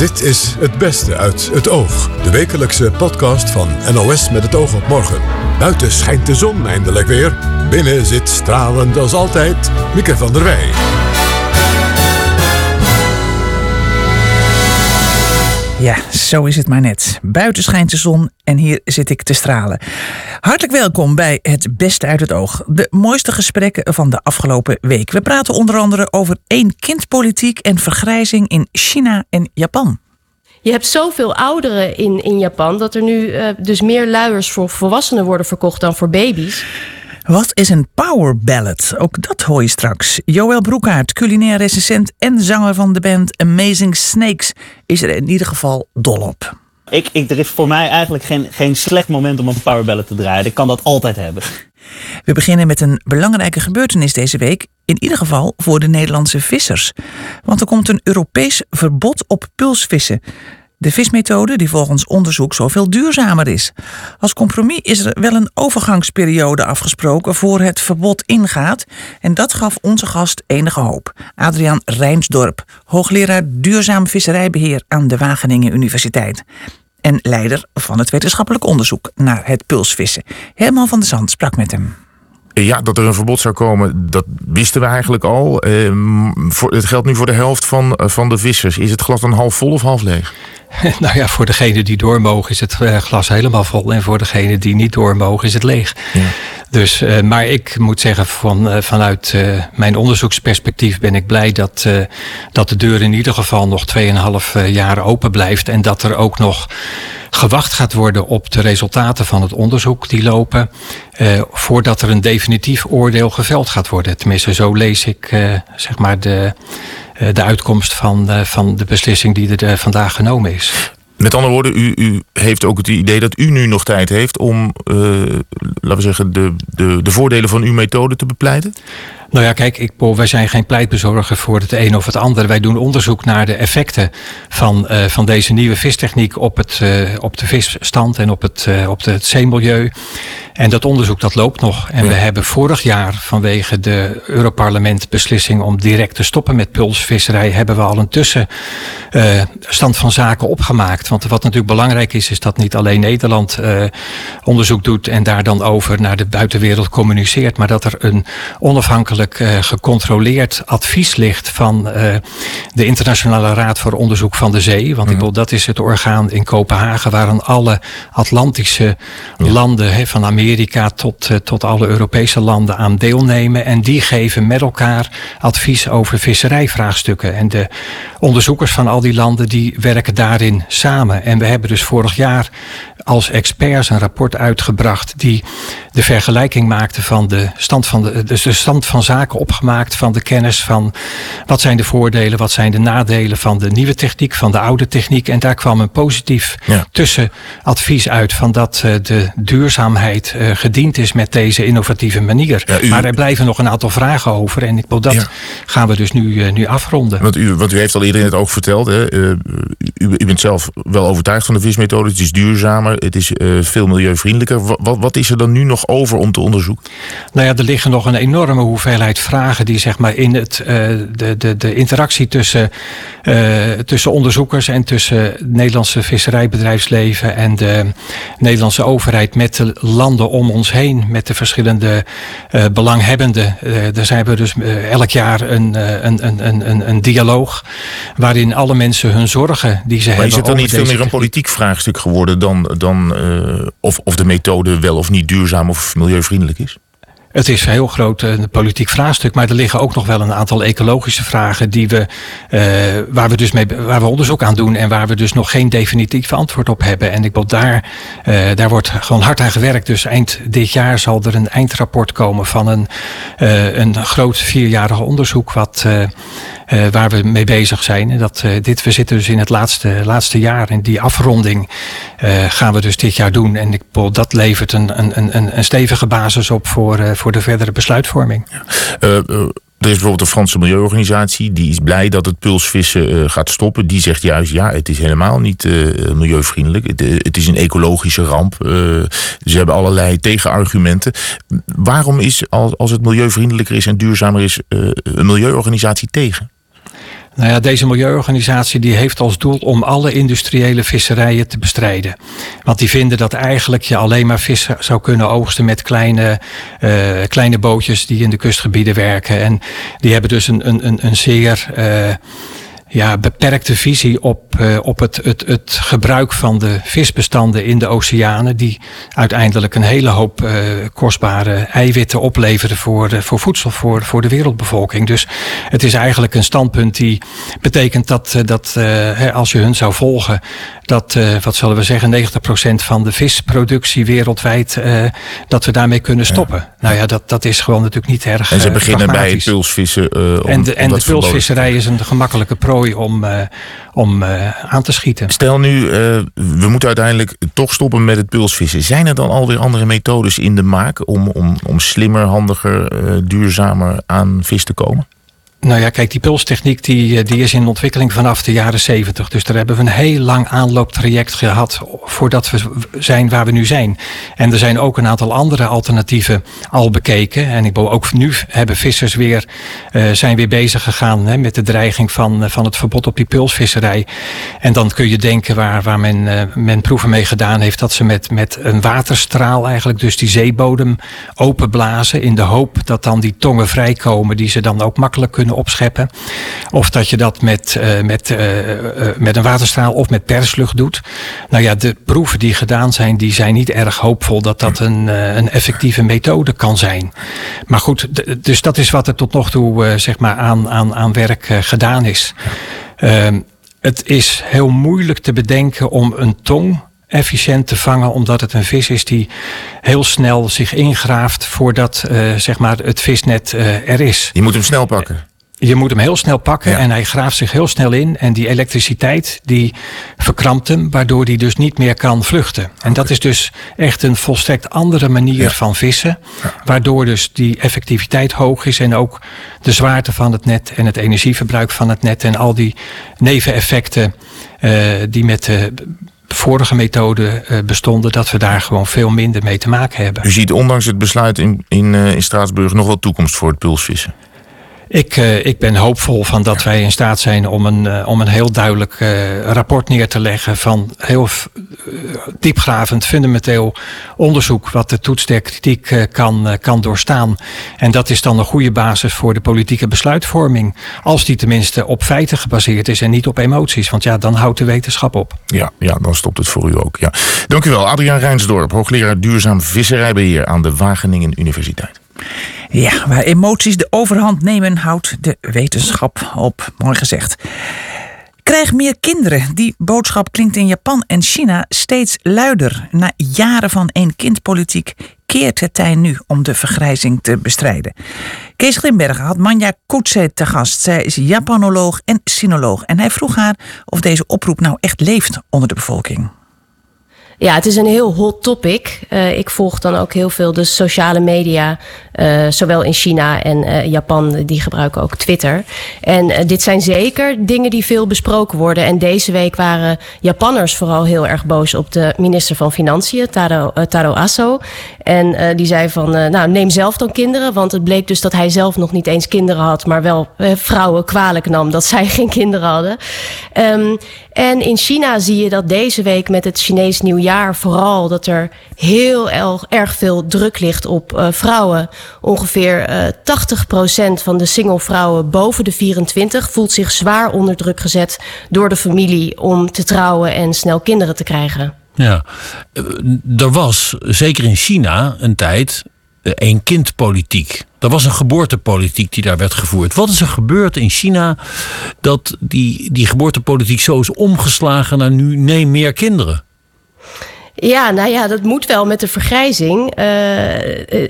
Dit is Het Beste uit het Oog. De wekelijkse podcast van NOS met het oog op morgen. Buiten schijnt de zon eindelijk weer. Binnen zit stralend als altijd Mieke van der Wij. Ja, zo is het maar net. Buiten schijnt de zon en hier zit ik te stralen. Hartelijk welkom bij Het Beste uit het Oog. De mooiste gesprekken van de afgelopen week. We praten onder andere over één kindpolitiek en vergrijzing in China en Japan. Je hebt zoveel ouderen in, in Japan dat er nu uh, dus meer luiers voor volwassenen worden verkocht dan voor baby's. Wat is een power ballad? Ook dat hoor je straks. Joël Broekhaart, culinair recensent en zanger van de band Amazing Snakes, is er in ieder geval dol op. Ik, ik, er is voor mij eigenlijk geen, geen slecht moment om een power ballad te draaien. Ik kan dat altijd hebben. We beginnen met een belangrijke gebeurtenis deze week. In ieder geval voor de Nederlandse vissers. Want er komt een Europees verbod op pulsvissen. De vismethode die volgens onderzoek zoveel duurzamer is. Als compromis is er wel een overgangsperiode afgesproken voor het verbod ingaat. En dat gaf onze gast enige hoop. Adriaan Rijnsdorp, hoogleraar duurzaam visserijbeheer aan de Wageningen Universiteit. En leider van het wetenschappelijk onderzoek naar het pulsvissen. Herman van der Zand sprak met hem. Ja, dat er een verbod zou komen, dat wisten we eigenlijk al. Eh, voor, het geldt nu voor de helft van, van de vissers. Is het glas dan half vol of half leeg? Nou ja, voor degene die door mogen is het eh, glas helemaal vol. En voor degene die niet door mogen is het leeg. Ja. Dus, uh, maar ik moet zeggen, van, uh, vanuit uh, mijn onderzoeksperspectief ben ik blij dat, dat de deur in ieder geval nog 2,5 jaar open blijft. En dat er ook nog gewacht gaat worden op de resultaten van het onderzoek die lopen. voordat er een definitief oordeel geveld gaat worden. Tenminste, zo lees ik zeg maar de de uitkomst van, van de beslissing die er vandaag genomen is. Met andere woorden, u, u, heeft ook het idee dat u nu nog tijd heeft om, laten we zeggen, de, de, de voordelen van uw methode te bepleiten? Nou ja, kijk, ik, wij zijn geen pleitbezorger voor het een of het ander. Wij doen onderzoek naar de effecten van, uh, van deze nieuwe vistechniek op, het, uh, op de visstand en op het, uh, op het zeemilieu. En dat onderzoek dat loopt nog. En ja. we hebben vorig jaar vanwege de Europarlementbeslissing om direct te stoppen met pulsvisserij, hebben we al een tussenstand van zaken opgemaakt. Want wat natuurlijk belangrijk is, is dat niet alleen Nederland onderzoek doet en daar dan over naar de buitenwereld communiceert, maar dat er een onafhankelijk uh, gecontroleerd advies ligt van uh, de Internationale Raad voor Onderzoek van de Zee. Want ik bedoel, dat is het orgaan in Kopenhagen waarin alle Atlantische ja. landen, he, van Amerika tot, uh, tot alle Europese landen aan deelnemen. En die geven met elkaar advies over visserijvraagstukken. En de onderzoekers van al die landen die werken daarin samen. En we hebben dus vorig jaar als experts een rapport uitgebracht die de vergelijking maakte van de stand van de, dus de stand van zaken opgemaakt van de kennis van wat zijn de voordelen, wat zijn de nadelen van de nieuwe techniek, van de oude techniek. En daar kwam een positief ja. tussenadvies uit van dat uh, de duurzaamheid uh, gediend is met deze innovatieve manier. Ja, u... Maar er blijven nog een aantal vragen over en ik, dat ja. gaan we dus nu, uh, nu afronden. Want u, want u heeft al eerder in het oog verteld, hè, u, bent zelf wel overtuigd van de vismethode, het is duurzamer, het is veel milieuvriendelijker. Wat, wat is er dan nu nog over om te onderzoeken? Nou ja, er liggen nog een enorme hoeveelheid vragen die zeg maar in het, uh, de, de, de interactie tussen, uh, tussen onderzoekers en tussen het Nederlandse visserijbedrijfsleven en de Nederlandse overheid met de landen om ons heen, met de verschillende belanghebbenden. daar zijn we dus elk jaar een, een, een, een, een dialoog waarin alle mensen hun zorgen die ze maar hebben. Is het dan niet veel meer een politiek vraagstuk geworden dan, dan of, of de methode wel of niet duurzaam of milieuvriendelijk is? Het is een heel groot uh, politiek vraagstuk, maar er liggen ook nog wel een aantal ecologische vragen die we, uh, waar, we dus mee, waar we onderzoek aan doen en waar we dus nog geen definitief antwoord op hebben. En ik wil daar, uh, daar wordt gewoon hard aan gewerkt. Dus eind dit jaar zal er een eindrapport komen van een, een groot vierjarig onderzoek wat uh, waar we mee bezig zijn. Dat, uh, dit, we zitten dus in het laatste, laatste jaar. En die afronding uh, gaan we dus dit jaar doen. En ik, dat levert een, een, een, een stevige basis op voor, voor de verdere besluitvorming. Er is bijvoorbeeld een Franse milieuorganisatie die is blij dat het pulsvissen uh, gaat stoppen. Die zegt juist, ja, het is helemaal niet milieuvriendelijk. Het, het, is een ecologische ramp. ze hebben allerlei tegenargumenten. Waarom is, als, als het milieuvriendelijker is en duurzamer is, een milieuorganisatie tegen? Nou ja, deze milieuorganisatie die heeft als doel om alle industriële visserijen te bestrijden. Want die vinden dat eigenlijk je alleen maar vis zou kunnen oogsten met kleine, uh, kleine bootjes die in de kustgebieden werken. En die hebben dus een, een, een zeer. Uh, ja, beperkte visie op, uh, op het, het, het gebruik van de visbestanden in de oceanen. Die uiteindelijk een hele hoop uh, kostbare eiwitten opleveren voor, uh, voor voedsel voor, voor de wereldbevolking. Dus het is eigenlijk een standpunt die betekent dat, dat als je hun zou volgen, dat, wat zullen we zeggen, 90% van de visproductie wereldwijd, dat we daarmee kunnen stoppen. Ja. Nou ja, dat, dat is gewoon natuurlijk niet erg. En ze beginnen bij het pulsvissen. om, en de, en de pulsvisserij is een gemakkelijke om, uh, om uh, aan te schieten. Stel nu, uh, we moeten uiteindelijk toch stoppen met het pulsvissen. Zijn er dan alweer andere methodes in de maak om, om, om slimmer, handiger, duurzamer aan vis te komen? Nou ja, kijk, die pulstechniek die, die is in ontwikkeling vanaf de jaren zeventig. Dus daar hebben we een heel lang aanlooptraject gehad voordat we zijn waar we nu zijn. En er zijn ook een aantal andere alternatieven al bekeken. En ik ook nu hebben vissers weer, uh, zijn weer bezig gegaan hè, met de dreiging van, van het verbod op die pulsvisserij. En dan kun je denken waar, waar men, men proeven mee gedaan heeft, dat ze met, met een waterstraal eigenlijk dus die zeebodem openblazen. In de hoop dat dan die tongen vrijkomen die ze dan ook makkelijk kunnen opscheppen. Of dat je dat met, uh, met, uh, uh, met een waterstraal of met perslucht doet. Nou ja, de proeven die gedaan zijn, die zijn niet erg hoopvol dat dat een, een effectieve methode kan zijn. Maar goed, dus dat is wat er tot nog toe zeg maar aan, aan, aan werk gedaan is. Ehm, het is heel moeilijk te bedenken om een tong efficiënt te vangen, omdat het een vis is die heel snel zich ingraaft voordat zeg maar het visnet uh, er is. Je moet hem snel pakken. Je moet hem heel snel pakken ja. en hij graaft zich heel snel in. En die elektriciteit die verkrampt hem, waardoor hij dus niet meer kan vluchten. En okay. dat is dus echt een volstrekt andere manier ja. van vissen. Ja. Waardoor dus die effectiviteit hoog is en ook de zwaarte van het net en het energieverbruik van het net en al die neveneffecten uh, die met de vorige methode uh, bestonden, dat we daar gewoon veel minder mee te maken hebben. U ziet ondanks het besluit in, in, uh, in Straatsburg nog wel toekomst voor het pulsvissen? Ik, uh, ik ben hoopvol van dat wij in staat zijn om een, uh, om een heel duidelijk uh, rapport neer te leggen van heel diepgravend, fundamenteel onderzoek wat de toets der kritiek kan, kan doorstaan. En dat is dan een goede basis voor de politieke besluitvorming. Als die tenminste op feiten gebaseerd is en niet op emoties. Want ja, dan houdt de wetenschap op. Ja, ja dan stopt het voor u ook. Ja. Dank u wel, Adriaan Rijnsdorp, hoogleraar duurzaam visserijbeheer aan de Wageningen Universiteit. Ja, waar emoties de overhand nemen, houdt de wetenschap op. Mooi gezegd. Krijg meer kinderen. Die boodschap klinkt in Japan en China steeds luider. Na jaren van één-kind-politiek keert het tij nu om de vergrijzing te bestrijden. Kees Grimbergen had Manja Koetse te gast. Zij is Japanoloog en sinoloog. En hij vroeg haar of deze oproep nou echt leeft onder de bevolking. Ja, het is een heel hot topic. Uh, ik volg dan ook heel veel de sociale media, uh, zowel in China en uh, Japan, die gebruiken ook Twitter. En dit zijn zeker dingen die veel besproken worden. En deze week waren Japanners vooral heel erg boos op de minister van Financiën, Taro, Taro Aso. En die zei van, nou neem zelf dan kinderen, want het bleek dus dat hij zelf nog niet eens kinderen had, maar wel vrouwen kwalijk nam dat zij geen kinderen hadden. Um, en in China zie je dat deze week met het Chinees nieuwjaar vooral dat er heel erg, veel druk ligt op uh, vrouwen. Ongeveer uh, 80% van de single vrouwen boven de 24 voelt zich zwaar onder druk gezet door de familie om te trouwen en snel kinderen te krijgen. Ja, er was zeker in China een tijd één kind politiek. Er was een geboortepolitiek die daar werd gevoerd. Wat is er gebeurd in China dat die, die geboortepolitiek zo is omgeslagen naar nu neem meer kinderen? Ja, nou ja, dat moet wel met de vergrijzing. Uh,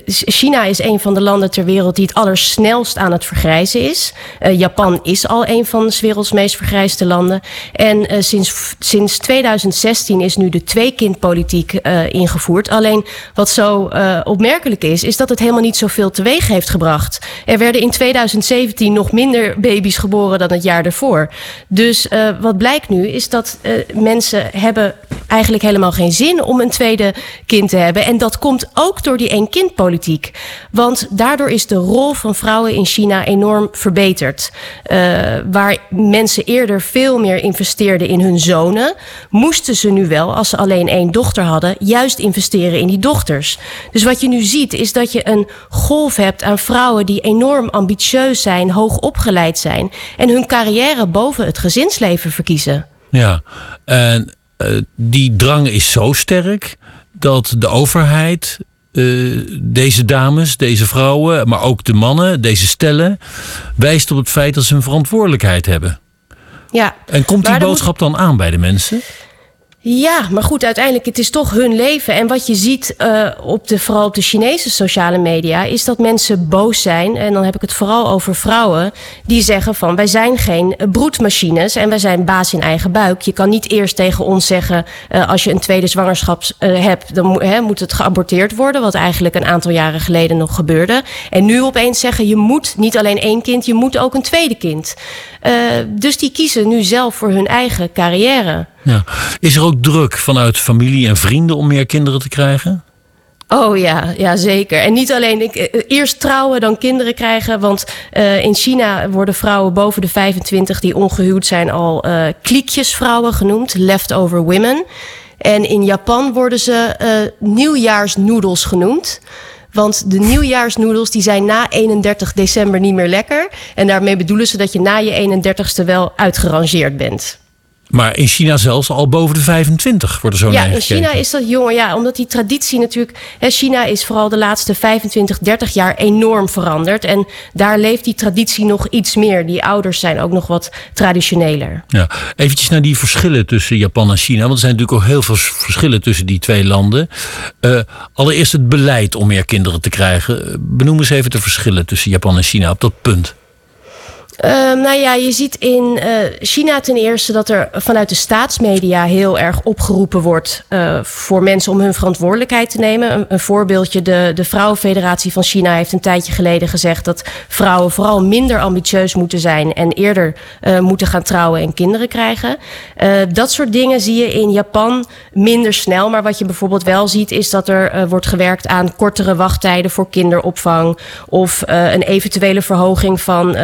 China is een van de landen ter wereld die het allersnelst aan het vergrijzen is. Uh, Japan is al een van de werelds meest vergrijsde landen. En sinds, sinds 2016 is nu de tweekindpolitiek ingevoerd. Alleen wat zo opmerkelijk is, is dat het helemaal niet zoveel teweeg heeft gebracht. Er werden in 2017 nog minder baby's geboren dan het jaar ervoor. Dus wat blijkt nu is dat mensen hebben eigenlijk helemaal geen zin om een tweede kind te hebben. En dat komt ook door die één-kind-politiek. Want daardoor is de rol van vrouwen in China enorm verbeterd. Uh, waar mensen eerder veel meer investeerden in hun zonen, moesten ze nu wel, als ze alleen één dochter hadden, juist investeren in die dochters. Dus wat je nu ziet, is dat je een golf hebt aan vrouwen die enorm ambitieus zijn, hoog opgeleid zijn en hun carrière boven het gezinsleven verkiezen. Ja, en die drang is zo sterk dat de overheid uh, deze dames, deze vrouwen, maar ook de mannen, deze stellen, wijst op het feit dat ze een verantwoordelijkheid hebben. Ja. En komt die boodschap dan aan bij de mensen? Ja, maar goed, uiteindelijk het is toch hun leven. En wat je ziet uh, op de, vooral op de Chinese sociale media... is dat mensen boos zijn. En dan heb ik het vooral over vrouwen... die zeggen van, wij zijn geen broedmachines... en wij zijn baas in eigen buik. Je kan niet eerst tegen ons zeggen... Uh, als je een tweede zwangerschap uh, hebt... dan he, moet het geaborteerd worden... wat eigenlijk een aantal jaren geleden nog gebeurde. En nu opeens zeggen, je moet niet alleen één kind... je moet ook een tweede kind. dus die kiezen nu zelf voor hun eigen carrière... Ja. Is er ook druk vanuit familie en vrienden om meer kinderen te krijgen? Oh ja, ja zeker. En niet alleen ik, eh, eerst trouwen, dan kinderen krijgen. Want uh, in China worden vrouwen boven de 25 die ongehuwd zijn al kliekjesvrouwen genoemd, leftover women. En in Japan worden ze uh, nieuwjaarsnoedels genoemd. Want de nieuwjaarsnoedels die zijn na 31 december niet meer lekker. En daarmee bedoelen ze dat je na je 31ste wel uitgerangeerd bent. Maar in China zelfs al boven de 25 wordt er zo Ja, in China is dat jonger. Ja, omdat die traditie natuurlijk. Hè, China is vooral de laatste 25, 30 jaar enorm veranderd. En daar leeft die traditie nog iets meer. Die ouders zijn ook nog wat traditioneler. Ja, eventjes naar die verschillen tussen Japan en China. Want er zijn natuurlijk ook heel veel verschillen tussen die twee landen. Uh, allereerst het beleid om meer kinderen te krijgen. Benoem eens even de verschillen tussen Japan en China op dat punt. Uh, nou ja, je ziet in uh, China ten eerste dat er vanuit de staatsmedia heel erg opgeroepen wordt uh, voor mensen om hun verantwoordelijkheid te nemen. Een, voorbeeldje, de, de Vrouwenfederatie van China heeft een tijdje geleden gezegd dat vrouwen vooral minder ambitieus moeten zijn en eerder moeten gaan trouwen en kinderen krijgen. dat soort dingen zie je in Japan minder snel. Maar wat je bijvoorbeeld wel ziet is dat er wordt gewerkt aan kortere wachttijden voor kinderopvang of een eventuele verhoging van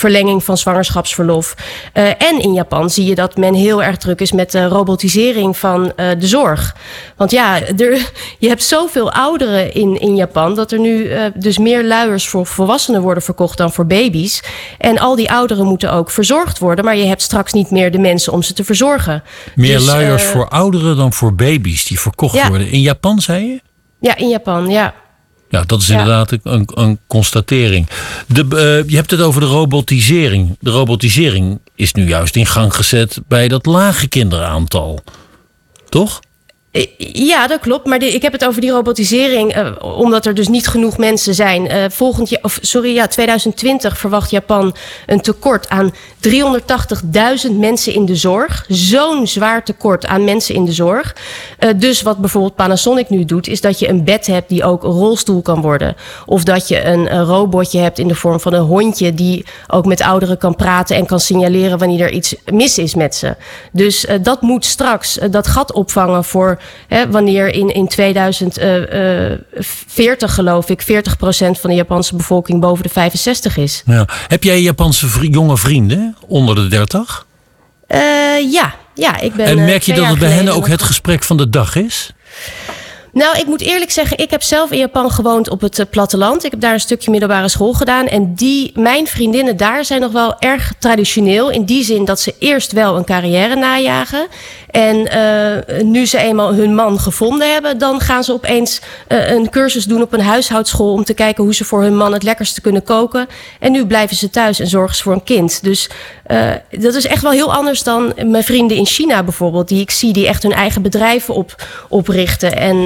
verlenging van zwangerschapsverlof. Uh, en in Japan zie je dat men heel erg druk is met de robotisering van uh, de zorg. Want ja, er, je hebt zoveel ouderen in, in Japan dat er nu uh, dus meer luiers voor volwassenen worden verkocht dan voor baby's. En al die ouderen moeten ook verzorgd worden, maar je hebt straks niet meer de mensen om ze te verzorgen. Meer dus, luiers voor ouderen dan voor baby's die verkocht ja. worden. In Japan, zei je? Ja, in Japan, ja. Ja, dat is inderdaad een, een constatering. De, uh, je hebt het over de robotisering. De robotisering is nu juist in gang gezet bij dat lage kinderaantal. Toch? Ja, dat klopt. Maar de, ik heb het over die robotisering, uh, omdat er dus niet genoeg mensen zijn. Uh, volgend jaar, of sorry, ja, 2020 verwacht Japan een tekort aan 380.000 mensen in de zorg. Zo'n zwaar tekort aan mensen in de zorg. Uh, dus wat bijvoorbeeld Panasonic nu doet, is dat je een bed hebt die ook een rolstoel kan worden. Of dat je een, robotje hebt in de vorm van een hondje die ook met ouderen kan praten en kan signaleren wanneer er iets mis is met ze. Dus dat moet straks dat gat opvangen voor Hè, wanneer in, in 2040, geloof ik, 40% van de Japanse bevolking boven de 65 is. Ja. Heb jij Japanse vri jonge vrienden onder de 30? Uh, ja, ja, ik ben. En merk je dat het bij hen ook het gesprek van de dag is? Nou, ik moet eerlijk zeggen, ik heb zelf in Japan gewoond op het uh, platteland. Ik heb daar een stukje middelbare school gedaan. En die, mijn vriendinnen daar zijn nog wel erg traditioneel. In die zin dat ze eerst wel een carrière najagen. En uh, nu ze eenmaal hun man gevonden hebben, dan gaan ze opeens uh, een cursus doen op een huishoudschool om te kijken hoe ze voor hun man het lekkerste kunnen koken. En nu blijven ze thuis en zorgen ze voor een kind. Dus uh, dat is echt wel heel anders dan mijn vrienden in China bijvoorbeeld, die ik zie die echt hun eigen bedrijven op, oprichten en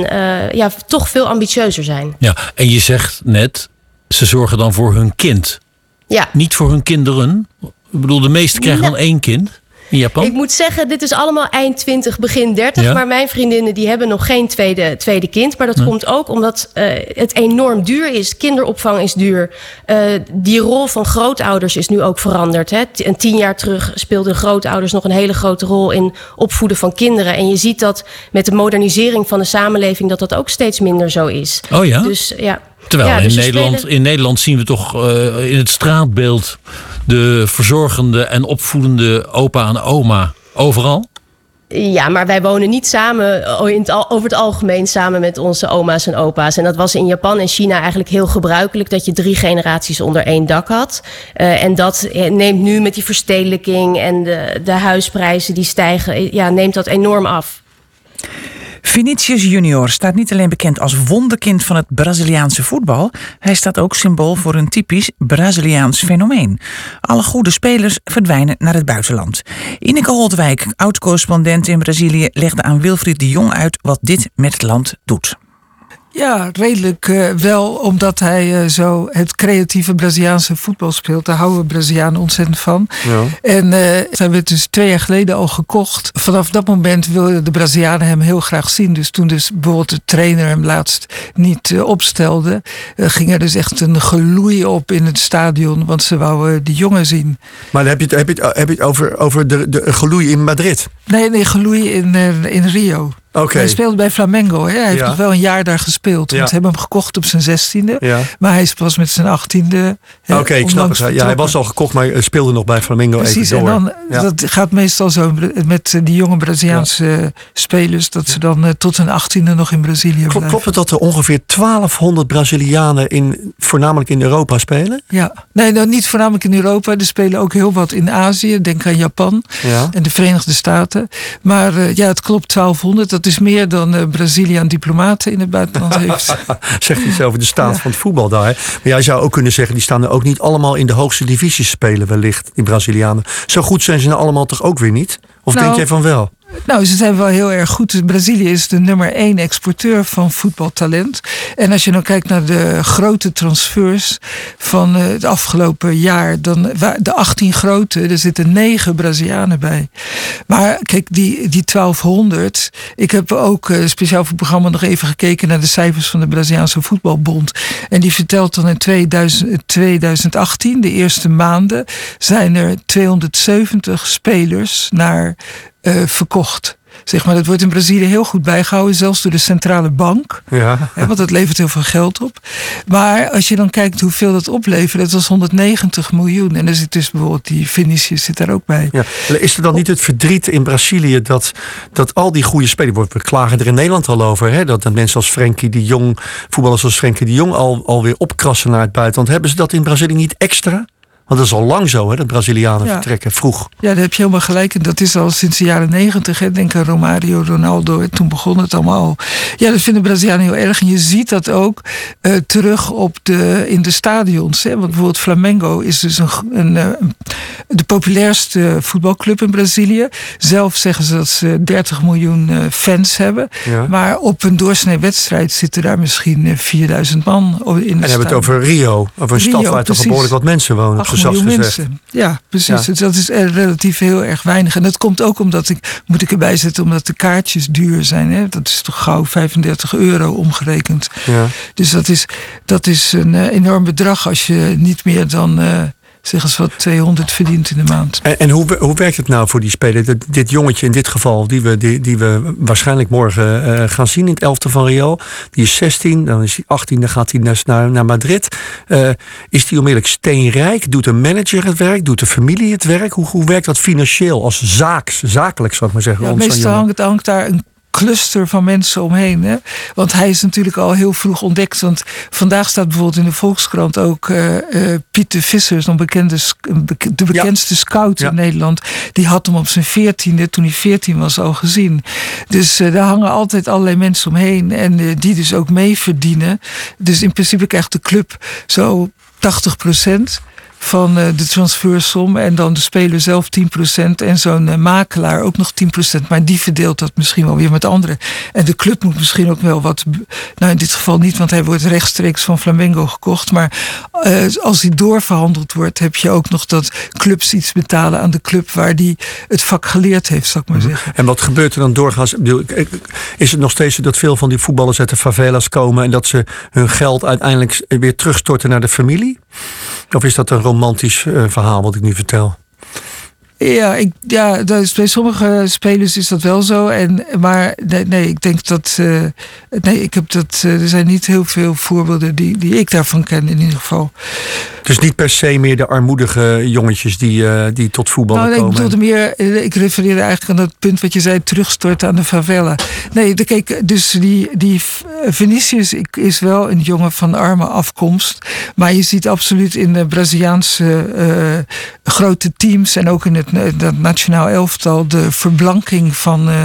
ja, toch veel ambitieuzer zijn. Ja, en je zegt net, ze zorgen dan voor hun kind. Ja. Niet voor hun kinderen. Ik bedoel, de meesten krijgen dan één kind in Japan? Ik moet zeggen, dit is allemaal eind 20, begin 30. Ja. Maar mijn vriendinnen die hebben nog geen tweede, tweede kind. Maar dat komt ook omdat eh, het enorm duur is. Kinderopvang is duur. Eh, die rol van grootouders is nu ook veranderd. Hè. En tien jaar terug speelden grootouders nog een hele grote rol in opvoeden van kinderen. En je ziet dat met de modernisering van de samenleving dat dat ook steeds minder zo is. Oh ja? Dus ja. Terwijl Ja, in, dus Nederland, spelen- in Nederland zien we toch eh, in het straatbeeld de verzorgende en opvoedende opa en oma overal. Ja, maar wij wonen niet samen, al- over het algemeen samen met onze oma's en opa's. En dat was in Japan en China eigenlijk heel gebruikelijk dat je drie generaties onder één dak had. Eh, en dat eh, neemt nu met die verstedelijking en de, de huisprijzen die stijgen, eh, ja, neemt dat enorm af. Vinicius Junior staat niet alleen bekend als wonderkind van het Braziliaanse voetbal, hij staat ook symbool voor een typisch Braziliaans fenomeen. Alle goede spelers verdwijnen naar het buitenland. Ineke Holtwijk, oud-correspondent in Brazilië, legde aan Wilfried de Jong uit wat dit met het land doet. Ja, redelijk eh, wel, omdat hij eh, zo het creatieve Braziliaanse voetbal speelt. Daar houden Brazilianen ontzettend van. En eh hij werd dus twee jaar geleden al gekocht. Vanaf dat moment wilden de Brazilianen hem heel graag zien. Dus toen dus bijvoorbeeld de trainer hem laatst niet eh, opstelde, ging er dus echt een geloei op in het stadion. Want ze wouden die jongen zien. Maar dan heb je het, heb je het, heb je het over, over de, de geloei in Madrid. Nee, nee, geloei in, in Rio. Hij speelde bij Flamengo. Hè? Hij heeft nog wel een jaar daar gespeeld. Want ze hebben hem gekocht op zijn zestiende. Maar hij is pas met zijn achttiende. Oké, ik snap het. Ja, hij was al gekocht, maar eh, speelde nog bij Flamengo Precies, even en dan, dat gaat meestal zo met eh, die jonge Braziliaanse eh, spelers, dat ze dan tot hun achttiende nog in Brazilië Klopt, blijven. klopt het dat er ongeveer 1200 Brazilianen in, voornamelijk in Europa spelen? Ja, nee, nou, niet voornamelijk in Europa. Er spelen ook heel wat in Azië. Denk aan Japan Ja. en de Verenigde Staten. Maar ja, het klopt 1200. Dat is meer dan eh Brazilië aan diplomaten in het buitenland heeft. Zegt iets over de staat van het voetbal daar. hè? Maar jij zou ook kunnen zeggen, die staan er ook niet allemaal in de hoogste divisies spelen wellicht, die Brazilianen. Zo goed zijn ze nou allemaal toch ook weer niet? Of Nou, denk jij van wel? Nou, ze zijn wel heel erg goed. Brazilië is de nummer één exporteur van voetbaltalent. En als je dan kijkt naar de grote transfers van eh, het afgelopen jaar, dan de 18 grote, er zitten negen Brazilianen bij. Maar kijk, die, die 1200. Ik heb ook eh, speciaal voor het programma nog even gekeken naar de cijfers van de Braziliaanse voetbalbond. En die vertelt dan in 2000, 2018, de eerste maanden, zijn er 270 spelers naar eh, verkocht. Zeg maar, dat wordt in Brazilië heel goed bijgehouden, zelfs door de centrale bank. Ja. Hè, want dat levert heel veel geld op. Maar als je dan kijkt hoeveel dat oplevert, dat was 190 miljoen. En er zit dus bijvoorbeeld die Vinicius zit daar ook bij. Ja. Is er dan niet het verdriet in Brazilië dat, dat al die goede spelers, we klagen er in Nederland al over, hè, dat, dat mensen als Frenkie de Jong, voetballers als Frenkie de Jong al, alweer opkrassen naar het buitenland. Hebben ze dat in Brazilië niet extra? Want dat is al lang zo, hè, dat Brazilianen Ja. vertrekken vroeg. Ja, daar heb je helemaal gelijk. En dat is al sinds de jaren negentig. Denk aan Romario, Ronaldo. En toen begon het allemaal al. Ja, dat vinden Brazilianen heel erg. En je ziet dat ook eh, terug op de, in de stadions. Hè. Want bijvoorbeeld Flamengo is dus een, een, eh, de populairste voetbalclub in Brazilië. Zelf zeggen ze dat ze 30 miljoen eh, fans hebben. Ja. Maar op een doorsnee wedstrijd zitten daar misschien eh, 4000 man in de En hebben we het over Rio, over een stad waar toch behoorlijk wat mensen wonen, 8 z'n zachtst miljoen gezegd. mensen. Ja, precies. Ja. Dus dat is er relatief heel erg weinig. En dat komt ook omdat ik, moet ik erbij zetten, omdat de kaartjes duur zijn. Hè? Dat is toch gauw 35 euro omgerekend. Ja. Dus dat is, dat is een eh, enorm bedrag als je niet meer dan, eh zeg eens wat, 200 verdient in de maand. En, en hoe, hoe werkt het nou voor die speler? Dit, dit jongetje in dit geval, die we, die, die we waarschijnlijk morgen eh, gaan zien in het elfte van Real. Die is 16, dan is hij 18, dan gaat hij naar, naar, naar Madrid. Eh, is die onmiddellijk steenrijk? Doet de manager het werk? Doet de familie het werk? Hoe, hoe werkt dat financieel als zaak, zakelijk, zou ik maar zeggen? Ja, meestal hangt, hangt daar een cluster van mensen omheen. Hè? Want hij is natuurlijk al heel vroeg ontdekt. Want vandaag staat bijvoorbeeld in de Volkskrant ook eh eh Pieter Vissers, een bekende, de bekendste scout Ja. in Nederland. Die had hem op zijn veertiende, toen hij veertien was, al gezien. Dus eh, daar hangen altijd allerlei mensen omheen. En die dus ook mee verdienen. Dus in principe krijgt de club zo 80 procent van uh, de transfersom. En dan de speler zelf 10% en zo'n uh, makelaar ook nog 10%. Maar die verdeelt dat misschien wel weer met anderen. En de club moet misschien ook wel wat. Nou, in dit geval niet, want hij wordt rechtstreeks van Flamengo gekocht. Maar uh, als hij doorverhandeld wordt, heb je ook nog dat clubs iets betalen aan de club waar die het vak geleerd heeft, zou ik maar zeggen. En wat gebeurt er dan doorgaans? Is het nog steeds zo dat veel van die voetballers uit de favelas komen en dat ze hun geld uiteindelijk weer terugstorten naar de familie? Of is dat een romantisch uh, verhaal wat ik nu vertel? Ja, ik, ja bij sommige spelers is dat wel zo. En, maar nee, nee ik denk dat. Uh, nee, ik heb dat. Uh, er zijn niet heel veel voorbeelden die, die ik daarvan ken, in ieder geval. Dus niet per se meer de armoedige jongetjes die, uh, die tot voetbal nou, nee, komen? Ik bedoelde meer. Ik refereerde eigenlijk aan dat punt wat je zei: terugstorten aan de favela. Nee, de, kijk, dus die, die Vinicius is wel een jongen van arme afkomst. Maar je ziet absoluut in de Braziliaanse grote teams en ook in het, dat nationaal elftal de verblanking van, uh,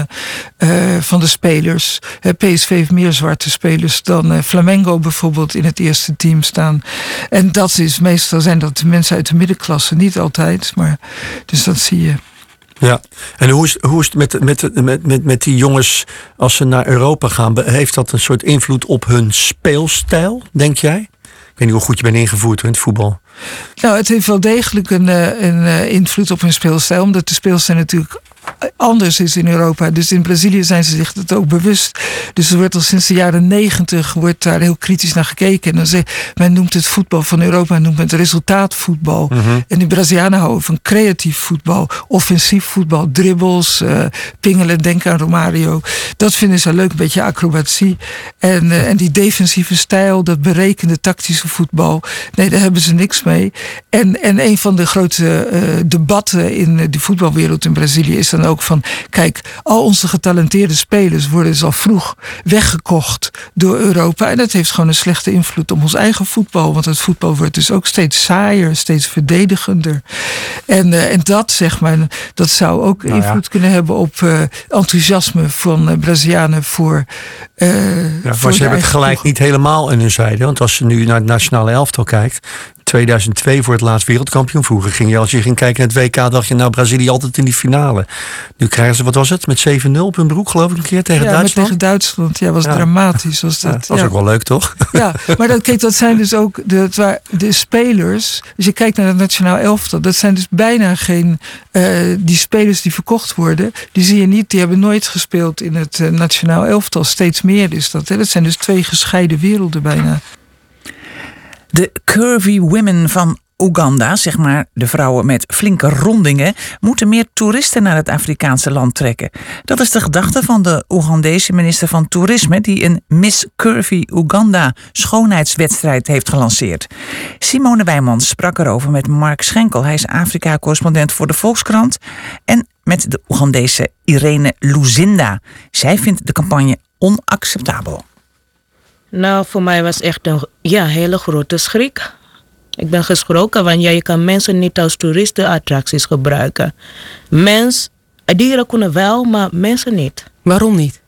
uh, van de spelers. PSV heeft meer zwarte spelers dan Flamengo bijvoorbeeld in het eerste team staan. En dat is meestal zijn dat de mensen uit de middenklasse, niet altijd, maar dus dat zie je. Ja, en hoe is, hoe is het met, met, met, met, met die jongens als ze naar Europa gaan? Heeft dat een soort invloed op hun speelstijl, denk jij? Ik weet niet hoe goed je bent ingevoerd in het voetbal. Nou, het heeft wel degelijk een, eh, een eh, invloed op hun speelstijl. Omdat de speelstijl natuurlijk anders is in Europa. Dus in Brazilië zijn ze zich dat ook bewust. Dus er wordt al sinds de jaren negentig wordt daar heel kritisch naar gekeken. En dan zegt men noemt het voetbal van Europa, men noemt het resultaatvoetbal. Mhm. En de Brazilianen houden van creatief voetbal, offensief voetbal, dribbles, uh, pingelen, denken aan Romario. Dat vinden ze leuk, een beetje acrobatie. En, uh, en die defensieve stijl, dat berekende tactische voetbal, nee, daar hebben ze niks mee. En, en een van de grote uh, debatten in de voetbalwereld in Brazilië is dan ook van, kijk, al onze getalenteerde spelers worden dus al vroeg weggekocht door Europa. En dat heeft gewoon een slechte invloed op ons eigen voetbal. Want het voetbal wordt dus ook steeds saaier, steeds verdedigender. En, uh, en dat, zeg maar, dat zou ook nou invloed kunnen hebben op uh, enthousiasme van uh, Brazilianen voor. ja, voor maar ze hebben het gelijk niet helemaal in hun zijde. Want als je nu naar het nationale elftal kijkt, 2002 voor het laatst wereldkampioen. Vroeger ging je, als je ging kijken naar het WK, dacht je nou Brazilië altijd in die finale. Nu krijgen ze, wat was het, met 7-0 op hun broek geloof ik een keer tegen ja, Duitsland? tegen Duitsland. Ja, was dramatisch. Was dat, ja, was ook wel leuk toch? Ja, maar dat, kijk, dat zijn dus ook de, de spelers. Als je kijkt naar het nationaal elftal, dat zijn dus bijna geen, uh, die spelers die verkocht worden. Die zie je niet, die hebben nooit gespeeld in het uh, nationaal elftal. Steeds meer is dat. Hè. Dat zijn dus twee gescheiden werelden bijna. De curvy women van Oeganda, zeg maar de vrouwen met flinke rondingen, moeten meer toeristen naar het Afrikaanse land trekken. Dat is de gedachte van de Oegandese minister van Toerisme, die een Miss Curvy Oeganda schoonheidswedstrijd heeft gelanceerd. Simone Wijmans sprak erover met Mark Schenkel. Hij is Afrika-correspondent voor de Volkskrant. En met de Oegandese Irene Luzinda. Zij vindt de campagne onacceptabel. Nou, voor mij was echt een ja, hele grote schrik. Ik ben geschrokken, want ja, je kan mensen niet als toeristenattracties gebruiken. Mens, dieren kunnen wel, maar mensen niet. Waarom niet?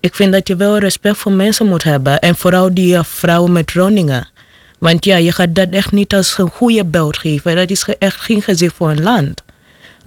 Ik vind dat je wel respect voor mensen moet hebben. En vooral die vrouwen met rondingen. Want ja, je gaat dat echt niet als een goede beeld geven. Dat is echt geen gezicht voor een land.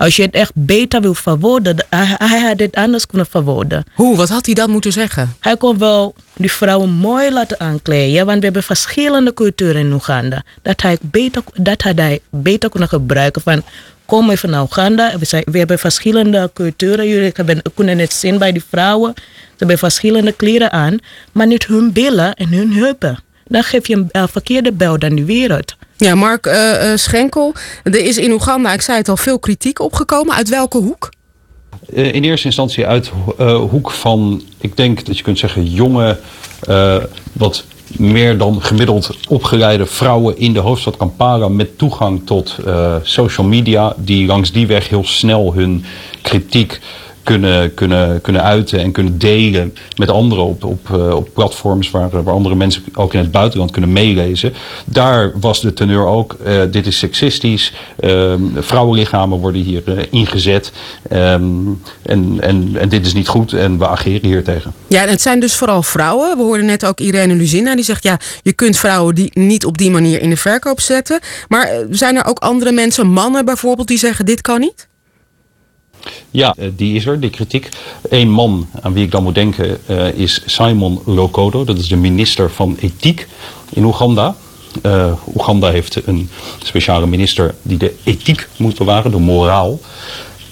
Als je het echt beter wil verwoorden, hij, hij had het anders kunnen verwoorden. Hoe? Wat had hij dan moeten zeggen? Hij kon wel die vrouwen mooi laten aankleden, want we hebben verschillende culturen in Oeganda. Dat hij beter, dat had hij beter kunnen gebruiken van kom even naar Oeganda. We, zijn, we hebben verschillende culturen. Jullie hebben, kunnen het zien bij die vrouwen. Ze hebben verschillende kleren aan, maar niet hun billen en hun heupen. Dan geef je een uh, verkeerde beeld aan de wereld. Ja, Mark uh, Schenkel, er is in Oeganda, ik zei het al, veel kritiek opgekomen. Uit welke hoek? Uh, in eerste instantie uit hoek van, ik denk dat je kunt zeggen, jonge, wat meer dan gemiddeld opgeleide vrouwen in de hoofdstad Kampala met toegang tot social media, die langs die weg heel snel hun kritiek kunnen, kunnen, kunnen uiten en kunnen delen met anderen op, op, eh, op platforms waar, waar andere mensen ook in het buitenland kunnen meelezen. Daar was de teneur ook, eh, dit is seksistisch, ehm, vrouwenlichamen worden hier eh, ingezet ehm, en, en, en dit is niet goed en we ageren hier tegen. Ja, en het zijn dus vooral vrouwen. We hoorden net ook Irene Luzina die zegt ja, je kunt vrouwen die niet op die manier in de verkoop zetten. Maar zijn er ook andere mensen, mannen bijvoorbeeld, die zeggen dit kan niet? Ja, eh, die is er, die kritiek. Eén man aan wie ik dan moet denken uh, is Simon Lokodo. Dat is de minister van Ethiek in Oeganda. Uh, Oeganda heeft een speciale minister die de ethiek moet bewaren, de moraal.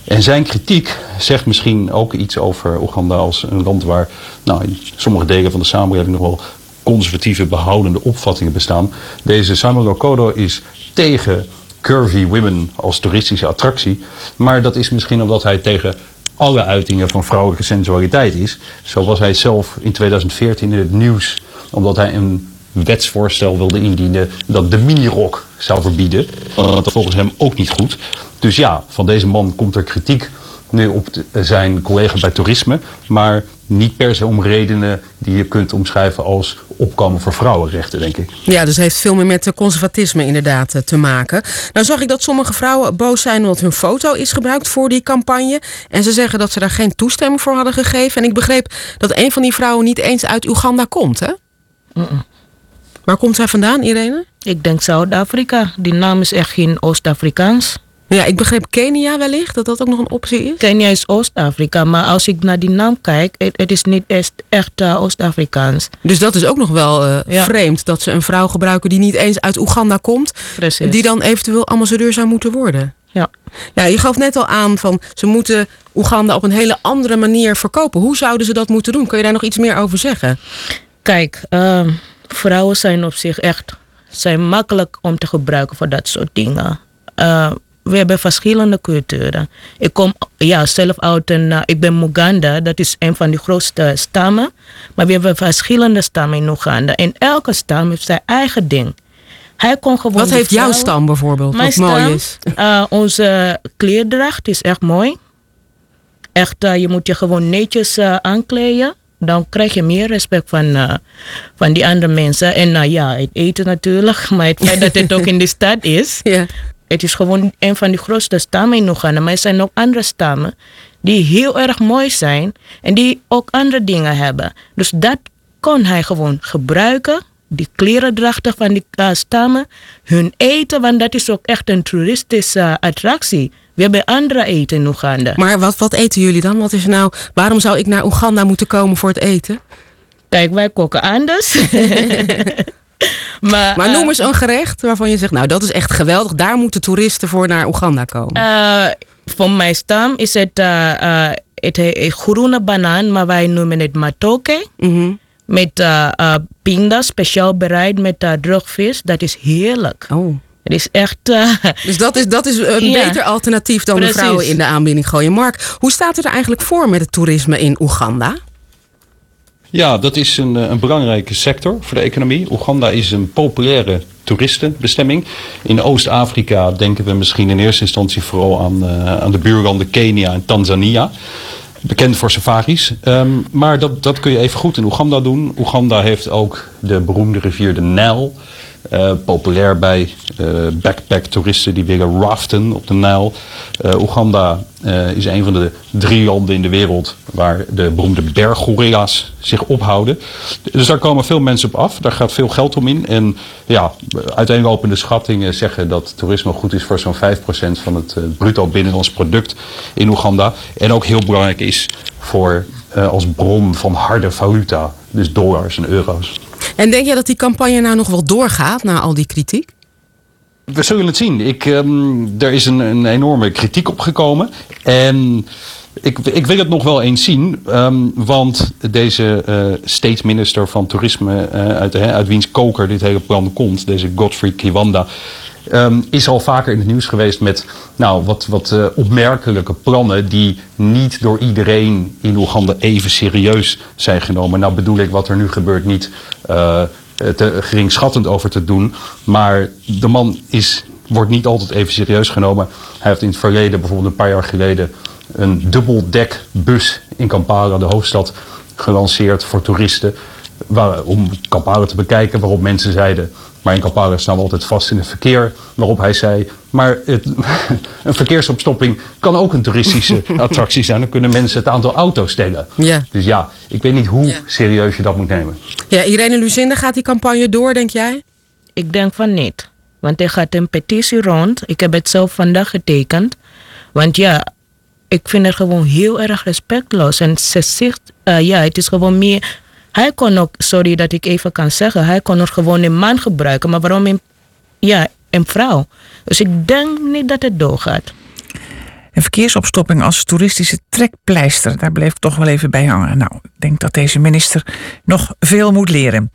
En zijn kritiek zegt misschien ook iets over Oeganda als een land waar nou, in sommige delen van de samenleving nog wel conservatieve behoudende opvattingen bestaan. Deze Simon Lokodo is tegen curvy women als toeristische attractie. Maar dat is misschien omdat hij tegen alle uitingen van vrouwelijke sensualiteit is. Zo was hij zelf in 2014 in het nieuws omdat hij een wetsvoorstel wilde indienen dat de minirok zou verbieden. Dat volgens hem ook niet goed. Dus ja, van deze man komt er kritiek nu op zijn collega bij toerisme. Maar niet per se om redenen die je kunt omschrijven als opkomen voor vrouwenrechten, denk ik. Ja, dus heeft veel meer met conservatisme inderdaad eh, te maken. Nou zag ik dat sommige vrouwen boos zijn omdat hun foto is gebruikt voor die campagne. En ze zeggen dat ze daar geen toestemming voor hadden gegeven. En ik begreep dat een van die vrouwen niet eens uit Oeganda komt, hè? Waar komt zij vandaan, Irene? Ik denk Zuid-Afrika. Die naam is echt geen Oost-Afrikaans. Ja, ik begreep Kenia wellicht, dat dat ook nog een optie is. Kenia is Oost-Afrika, maar als ik naar die naam kijk, het, het is niet echt, echt uh, Oost-Afrikaans. Dus dat is ook nog wel uh, ja. vreemd, dat ze een vrouw gebruiken die niet eens uit Oeganda komt. Precies. Die dan eventueel ambassadeur zou moeten worden. Ja. ja, je gaf net al aan van ze moeten Oeganda op een hele andere manier verkopen. Hoe zouden ze dat moeten doen? Kun je daar nog iets meer over zeggen? Kijk, uh, vrouwen zijn op zich echt zijn makkelijk om te gebruiken voor dat soort dingen. Uh, we hebben verschillende culturen. Ik kom ja, zelf uit een, uh, ik ben Muganda, dat is een van de grootste stammen. Maar we hebben verschillende stammen in Oeganda. En elke stam heeft zijn eigen ding. Hij kon gewoon Wat heeft jouw stam bijvoorbeeld? Mijn wat stam, mooi is? Uh, onze kleerdracht is echt mooi. Echt, uh, je moet je gewoon netjes aankleden. Dan krijg je meer respect van, uh, van die andere mensen. En uh, ja, het eten natuurlijk. Maar het feit dat het ook in de stad is. Ja. Het is gewoon een van de grootste stammen in Oeganda. Maar er zijn ook andere stammen die heel erg mooi zijn. En die ook andere dingen hebben. Dus dat kon hij gewoon gebruiken. Die klerendrachten van die uh, stammen. Hun eten, want dat is ook echt een toeristische uh, attractie. We hebben andere eten in Oeganda. Maar wat, wat eten jullie dan? Wat is nou, waarom zou ik naar Oeganda moeten komen voor het eten? Kijk, wij koken anders. maar, maar noem eens een gerecht waarvan je zegt, nou dat is echt geweldig. Daar moeten toeristen voor naar Oeganda komen. Uh, voor mijn stam is het, uh, het heet groene banaan, maar wij noemen het matoke. Mm -hmm. Met pinda, speciaal bereid met droogvis. Dat is heerlijk. Oh. Het is echt. Uh, dus dat is, dat is een ja, beter alternatief dan precies. de vrouwen in de aanbieding gooien. Mark, hoe staat het er eigenlijk voor met het toerisme in Oeganda? Ja, dat is een, een belangrijke sector voor de economie. Oeganda is een populaire toeristenbestemming. In Oost-Afrika denken we misschien in eerste instantie vooral aan, uh, aan de buurlanden Kenia en Tanzania. Bekend voor safaris. Um, maar dat, dat kun je even goed in Oeganda doen. Oeganda heeft ook de beroemde rivier de Nijl. Uh, populair bij uh, backpack-toeristen die willen raften op de Nijl. Uh, Oeganda is een van de drie landen in de wereld waar de beroemde berggorilla's zich ophouden. Dus daar komen veel mensen op af. Daar gaat veel geld om in. En ja, uiteenlopende schattingen zeggen dat toerisme goed is voor zo'n 5% van het bruto binnenlands product in Oeganda. En ook heel belangrijk is voor als bron van harde valuta. Dus dollars en euro's. En denk jij dat die campagne nou nog wel doorgaat na al die kritiek? We zullen het zien. Ik, um, er is een, een, enorme kritiek opgekomen. En ik, ik wil het nog wel eens zien. Um, want deze uh, state minister van toerisme, uh, uit, uh, uit wiens koker dit hele plan komt, deze Godfrey Kiwanda. Um, is al vaker in het nieuws geweest met nou, wat, wat uh, opmerkelijke plannen die niet door iedereen in Oeganda even serieus zijn genomen. Nou bedoel ik wat er nu gebeurt niet uh, te geringschattend over te doen. Maar de man is, wordt niet altijd even serieus genomen. Hij heeft in het verleden, bijvoorbeeld een paar jaar geleden, een dubbeldekbus in Kampala, de hoofdstad, gelanceerd voor toeristen. Om Kampala te bekijken, waarop mensen zeiden... maar in Kampala staan we altijd vast in het verkeer. Waarop hij zei, maar het, een verkeersopstopping kan ook een toeristische attractie zijn. Dan kunnen mensen het aantal auto's tellen. Ja. Dus ja, ik weet niet hoe serieus je dat moet nemen. Ja, Irene Lucinda, gaat die campagne door, denk jij? Ik denk van niet. Want er gaat een petitie rond. Ik heb het zelf vandaag getekend. Want ja, ik vind het gewoon heel erg respectloos. En ze zegt, eh, ja, het is gewoon meer. Hij kon ook, sorry dat ik even kan zeggen, hij kon ook gewoon een man gebruiken. Maar waarom een, ja, een vrouw? Dus ik denk niet dat het doorgaat. Een verkeersopstopping als toeristische trekpleister, daar bleef ik toch wel even bij hangen. Nou, ik denk dat deze minister nog veel moet leren.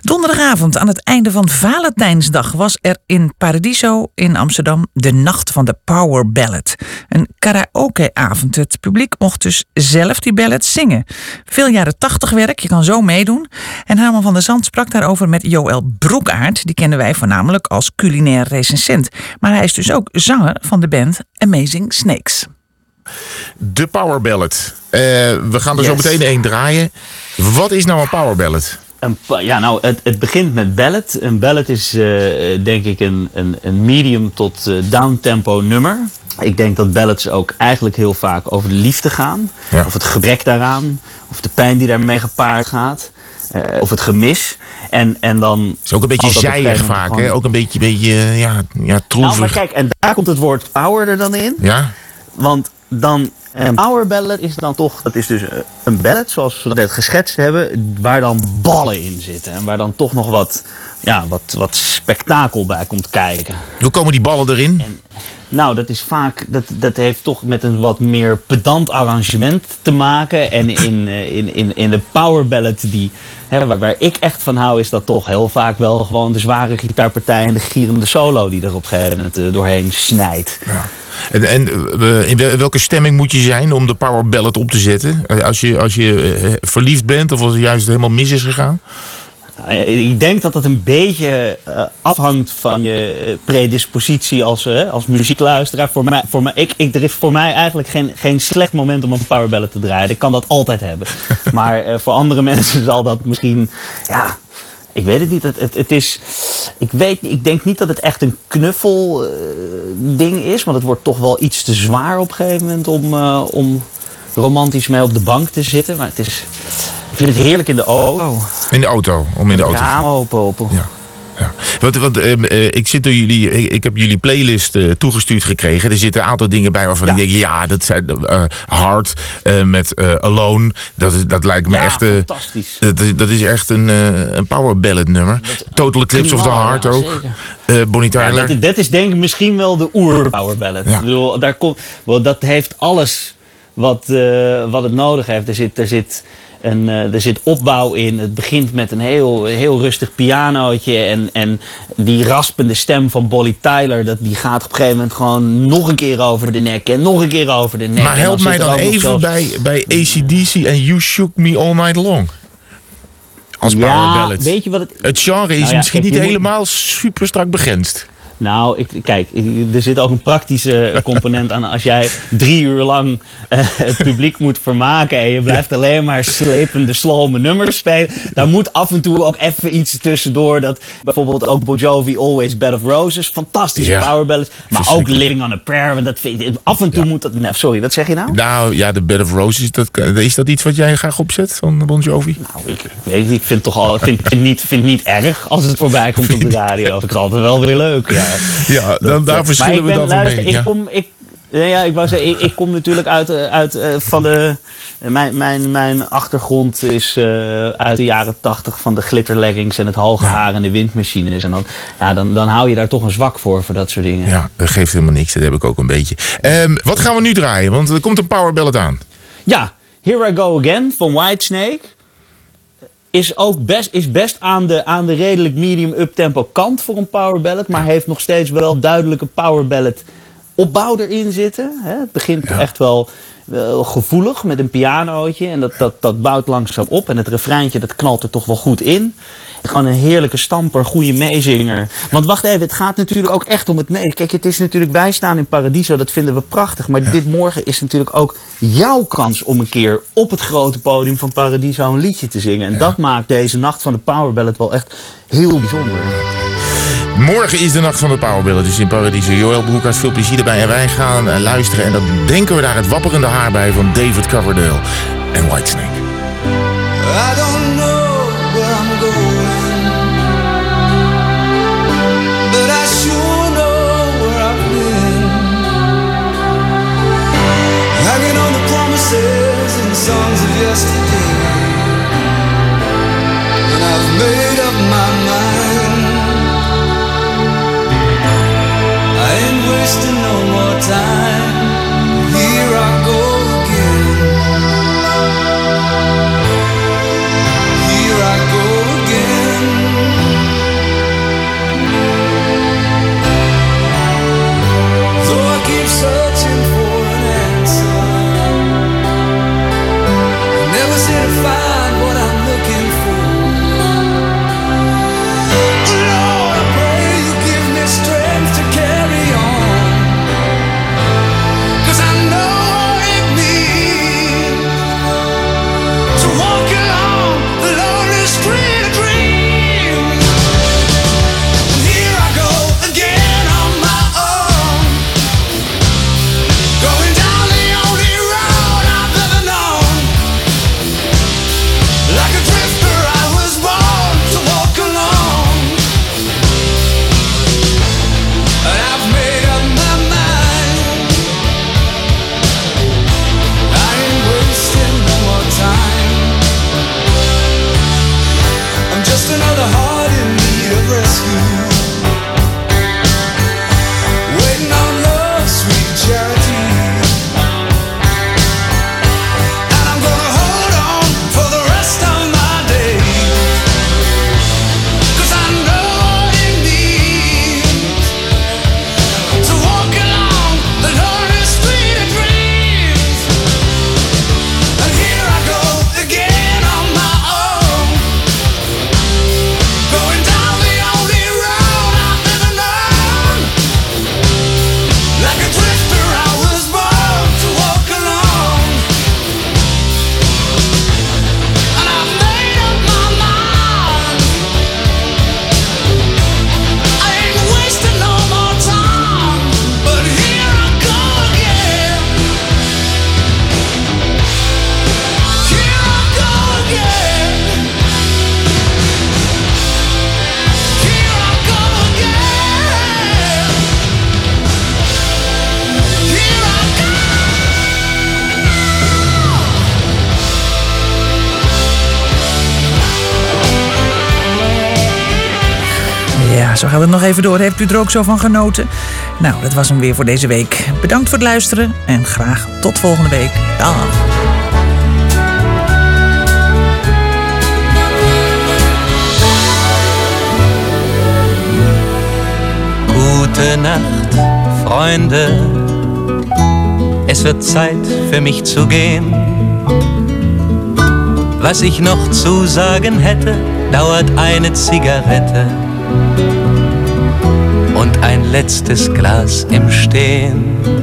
Donderdagavond, aan het einde van Valentijnsdag, was er in Paradiso in Amsterdam de Nacht van de Power Ballad. Een karaokeavond. Het publiek mocht dus zelf die ballad zingen. Veel jaren tachtig werk, je kan zo meedoen. En Herman van der Zand sprak daarover met Joël Broekaert. Die kennen wij voornamelijk als culinair recensent. Maar hij is dus ook zanger van de band Amazing De Power Ballad. Eh, we gaan er zo meteen één draaien. Wat is nou een Power Ballad? Een ja, nou, het, het begint met ballad. Een ballad is eh, denk ik een, een, een medium tot eh, downtempo nummer. Ik denk dat ballads ook eigenlijk heel vaak over de liefde gaan. Of het gebrek daaraan. Of de pijn die daarmee gepaard gaat. eh, of het gemis. En, en dan... Het is ook een beetje zijig vaak, hè? Ook een beetje, beetje ja, ja, Nou, maar kijk, en daar komt het woord power er dan in. Ja? Want dan, een power ballad is dan toch, dat is dus eh, een ballad zoals we dat net geschetst hebben, waar dan ballen in zitten. En waar dan toch nog wat, ja, wat, wat spektakel bij komt kijken. Hoe komen die ballen erin? Nou, dat is vaak, dat, dat heeft toch met een wat meer pedant arrangement te maken. En in, eh, in, in, in de power ballad die, hè, waar, waar ik echt van hou, is dat toch heel vaak wel gewoon de zware gitaarpartij en de gierende solo die er op een gegeven moment eh, doorheen snijdt. En, en eh, in wel- welke stemming moet je zijn om de Power Ballad op te zetten? Eh, Als je, als je eh, verliefd bent of als het juist helemaal mis is gegaan? Nou, Ik denk dat dat een beetje afhangt van je predispositie als, als muziekluisteraar. Voor mij, voor mij, ik, ik, er is voor mij eigenlijk geen, geen slecht moment om een powerballad te draaien. Ik kan dat altijd hebben. maar voor andere mensen zal dat misschien... Ja, ik weet het niet. Het, het, het is, ik, weet, ik denk niet dat het echt een knuffel eh, ding is. Want het wordt toch wel iets te zwaar op een gegeven moment om, eh, om romantisch mee op de bank te zitten. Maar het is, ik vind het heerlijk in de auto. In de auto, om in de auto. Raam open, open. Ja. Ja. Want, want eh, ik, zit door jullie, ik, ik heb jullie playlist eh, toegestuurd gekregen. Er zitten een aantal dingen bij waarvan ik denk, ja, dat zijn eh, hard met Alone. Dat, is, dat lijkt me Ja, echt. fantastisch. dat, is- dat is echt een, een power ballad nummer. Total Eclipse of the Heart ja, ook. Bonnie Ja, Tyler. dat, dat is denk ik misschien wel de oer power ballad. Ja. Ik bedoel, daar komt, wel, dat heeft alles wat, wat het nodig heeft. Er zit, er, zit een, eh, er zit opbouw in. Het begint met een heel, heel rustig pianootje. En, en die raspende stem van Bolly Tyler... Dat, die gaat op een gegeven moment gewoon nog een keer over de nek. En nog een keer over de nek. maar En help mij dan even zelfs- bij, bij ACDC en You Shook Me All Night Long. Als power Ja, ballad. weet je wat het... Het genre is Nou ja, misschien kijk, niet je moet- helemaal super strak begrensd. Nou, ik, kijk, er zit ook een praktische component aan. Als jij drie uur lang eh, het publiek moet vermaken en je blijft alleen maar slepende, slome nummers spelen, dan moet af en toe ook even iets tussendoor. Dat bijvoorbeeld ook Bon Jovi, Always Bed of Roses, fantastische Ja, power ballads, maar ook Living on a Prayer. want Dat vind ik, af en toe moet dat. Nou, sorry, wat zeg je nou? Nou ja, de Bed of Roses, dat, is dat iets wat jij graag opzet van Bon Jovi? Nou, ik weet ik vind het toch al, ik vind, vind niet, vind niet erg als het voorbij komt op de radio. Ik vind het altijd wel weer leuk. Ja. Ja, dan, daar verschillen we dan van mening. Ik, Ja. kom, ik, nee, ja, ik wou zeggen, ik, ik kom natuurlijk uit, eh, uit eh, van de. Mijn, mijn, mijn achtergrond is eh, uit de jaren tachtig van de glitterleggings en het hoge haar en de windmachines. En dan, ja, dan, dan hou je daar toch een zwak voor, voor dat soort dingen. Ja, dat geeft helemaal niks. Dat heb ik ook een beetje. Ehm, wat gaan we nu draaien? Want er komt een power ballad aan. Ja, Here I Go Again van Whitesnake. Is ook best, is best aan, de, aan de redelijk medium up-tempo kant voor een power ballad. Maar heeft nog steeds wel duidelijke power ballad opbouw erin zitten. Hè? Het begint echt wel, wel gevoelig met een pianootje. En dat, dat, dat bouwt langzaam op. En het refreintje dat knalt er toch wel goed in. Gewoon een heerlijke stamper, goede meezinger. Want wacht even, het gaat natuurlijk ook echt om het mee. Kijk, het is natuurlijk bijstaan in Paradiso, dat vinden we prachtig. Maar dit morgen is natuurlijk ook jouw kans om een keer op het grote podium van Paradiso een liedje te zingen. En dat maakt deze nacht van de Power Ballad wel echt heel bijzonder. Morgen is de nacht van de Powerbellen, dus in Paradiso. Joël Broekhuis, veel plezier erbij. En wij gaan eh, luisteren en dan denken we daar het wapperende haar bij van David Coverdale en Whitesnake. Zo gaat het nog even door. Heeft u er ook zo van genoten? Nou, dat was hem weer voor deze week. Bedankt voor het luisteren en graag tot volgende week. Dag. Gute Nacht, Freunde. Es wird Zeit für mich zu gehen. Was ich noch zu sagen hätte, dauert eine Zigarette ein letztes Glas im Stehen.